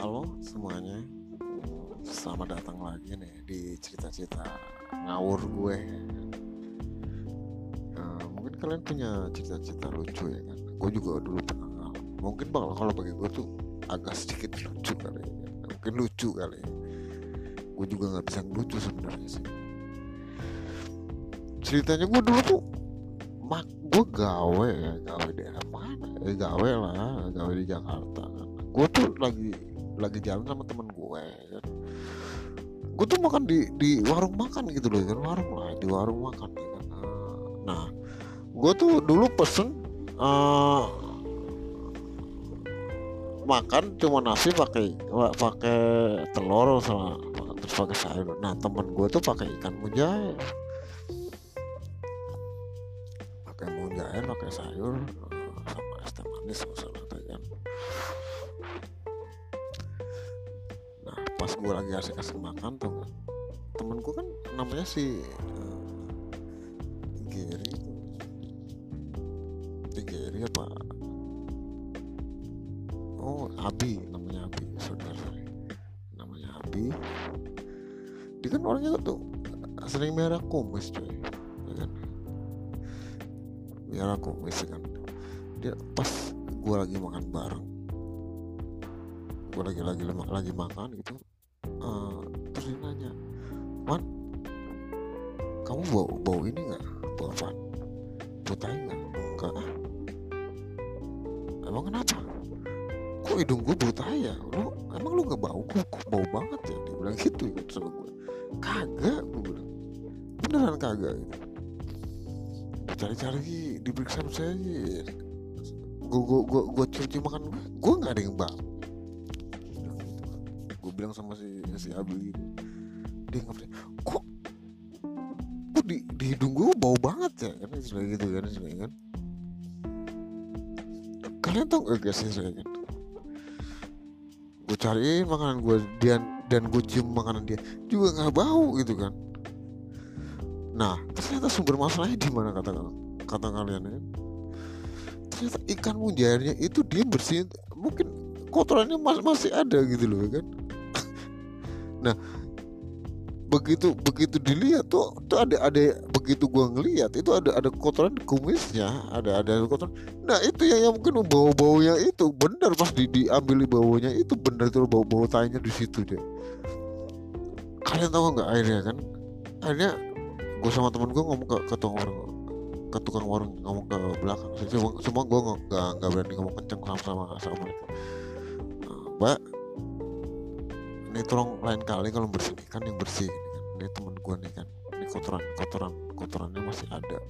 Halo semuanya. Selamat datang lagi nih di cerita-cerita ngawur gue. Nah, Mungkin kalian punya cerita-cerita lucu ya kan? Gue juga dulu pernah ngawur Mungkin bang kalau bagi gue tuh agak sedikit lucu kali ya? Mungkin lucu kali ya. Gue juga gak bisa lucu sebenarnya sih. Ceritanya gue dulu tuh mak gue gawe ya. Gawe di mana? Eh, gawe lah. Gawe di Jakarta. Gue tuh lagi lagi jalan sama temen gue ya kan. Gue tuh makan di di warung makan gitu loh kan. Warung lah di warung makan ya kan. Nah gue tuh dulu pesen uh, makan cuma nasi pakai pakai telur sama terus pakai sayur. Nah temen gue tuh pakai ikan mujair pakai mujair pakai sayur sama es teh manis pas gue lagi asik-asik makan tuh temen gue kan namanya si uh, Gary. Gary apa? Oh Abi namanya Abi saudara. Namanya Abi. Dia kan orangnya tuh sering merah kumis coy ya kan? Merah kumis ya kan? Dia pas gue lagi makan bareng gue lagi lagi lagi makan gitu uh, terus dia nanya man kamu bau bau ini nggak? Bau apa? Bau tai nggak? Enggak. Emang kenapa? Kok hidung gue bau tai ya? Lu emang lu nggak bau? Kok, bau banget ya? Dia bilang gitu ya sama gue kagak gue bilang. Beneran kagak? Gitu. Cari-cari diperiksa saya gue gue gue gue cuci makan gue gue nggak ada yang bau gue bilang sama si si Abi gitu. Dia nggak kok kok di, di hidung gue bau banget ya? Kan istilah gitu kan istilah kan. Kalian tau gak guys istilah kan. Gue cariin makanan gue dan dan gue cium makanan dia juga nggak bau gitu kan. Nah ternyata sumber masalahnya di mana kata kata kalian ya? Ternyata ikan mujairnya itu dia bersihin mungkin kotorannya masih masih ada gitu loh kan nah begitu begitu dilihat tuh tuh ada ada begitu gua ngelihat itu ada ada kotoran kumisnya ada ada kotoran. Nah itu yang, yang mungkin bau bau yang itu benar pas di diambil baunya itu benar itu bau bau tanya di situ deh kalian tahu nggak akhirnya kan? Akhirnya gue sama temen gue ngomong ke ke tukang warung ke tukang warung ngomong ke belakang. Semua semua gue nggak nggak berani ngomong kenceng sama sama sama mereka. Mbak ini tolong lain kali kalau bersih kan yang bersih ini, kan. temen gue nih kan ini kotoran kotoran kotorannya masih ada.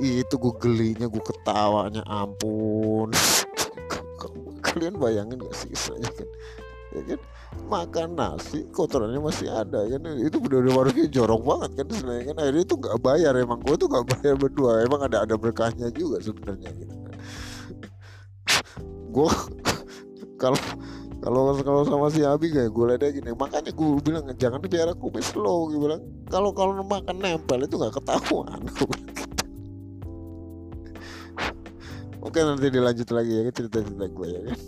Itu gue gelinya gue ketawanya ampun. Kalian bayangin gak sih saya kan? Ya kan? Makan nasi kotorannya masih ada kan? Itu benar-benar warungnya jorok banget kan sebenarnya kan? Akhirnya itu nggak bayar emang gue tuh nggak bayar berdua. Emang ada ada berkahnya juga sebenarnya gitu kan. Gue kalau kalau kalau sama si Abi kayak gue lihat gini. Makanya gue bilang jangan dibiarkan kumis lo gue bilang. Kalau kalau makan nempel itu nggak ketahuan. Oke nanti dilanjut lagi ya cerita-cerita gue ya. kan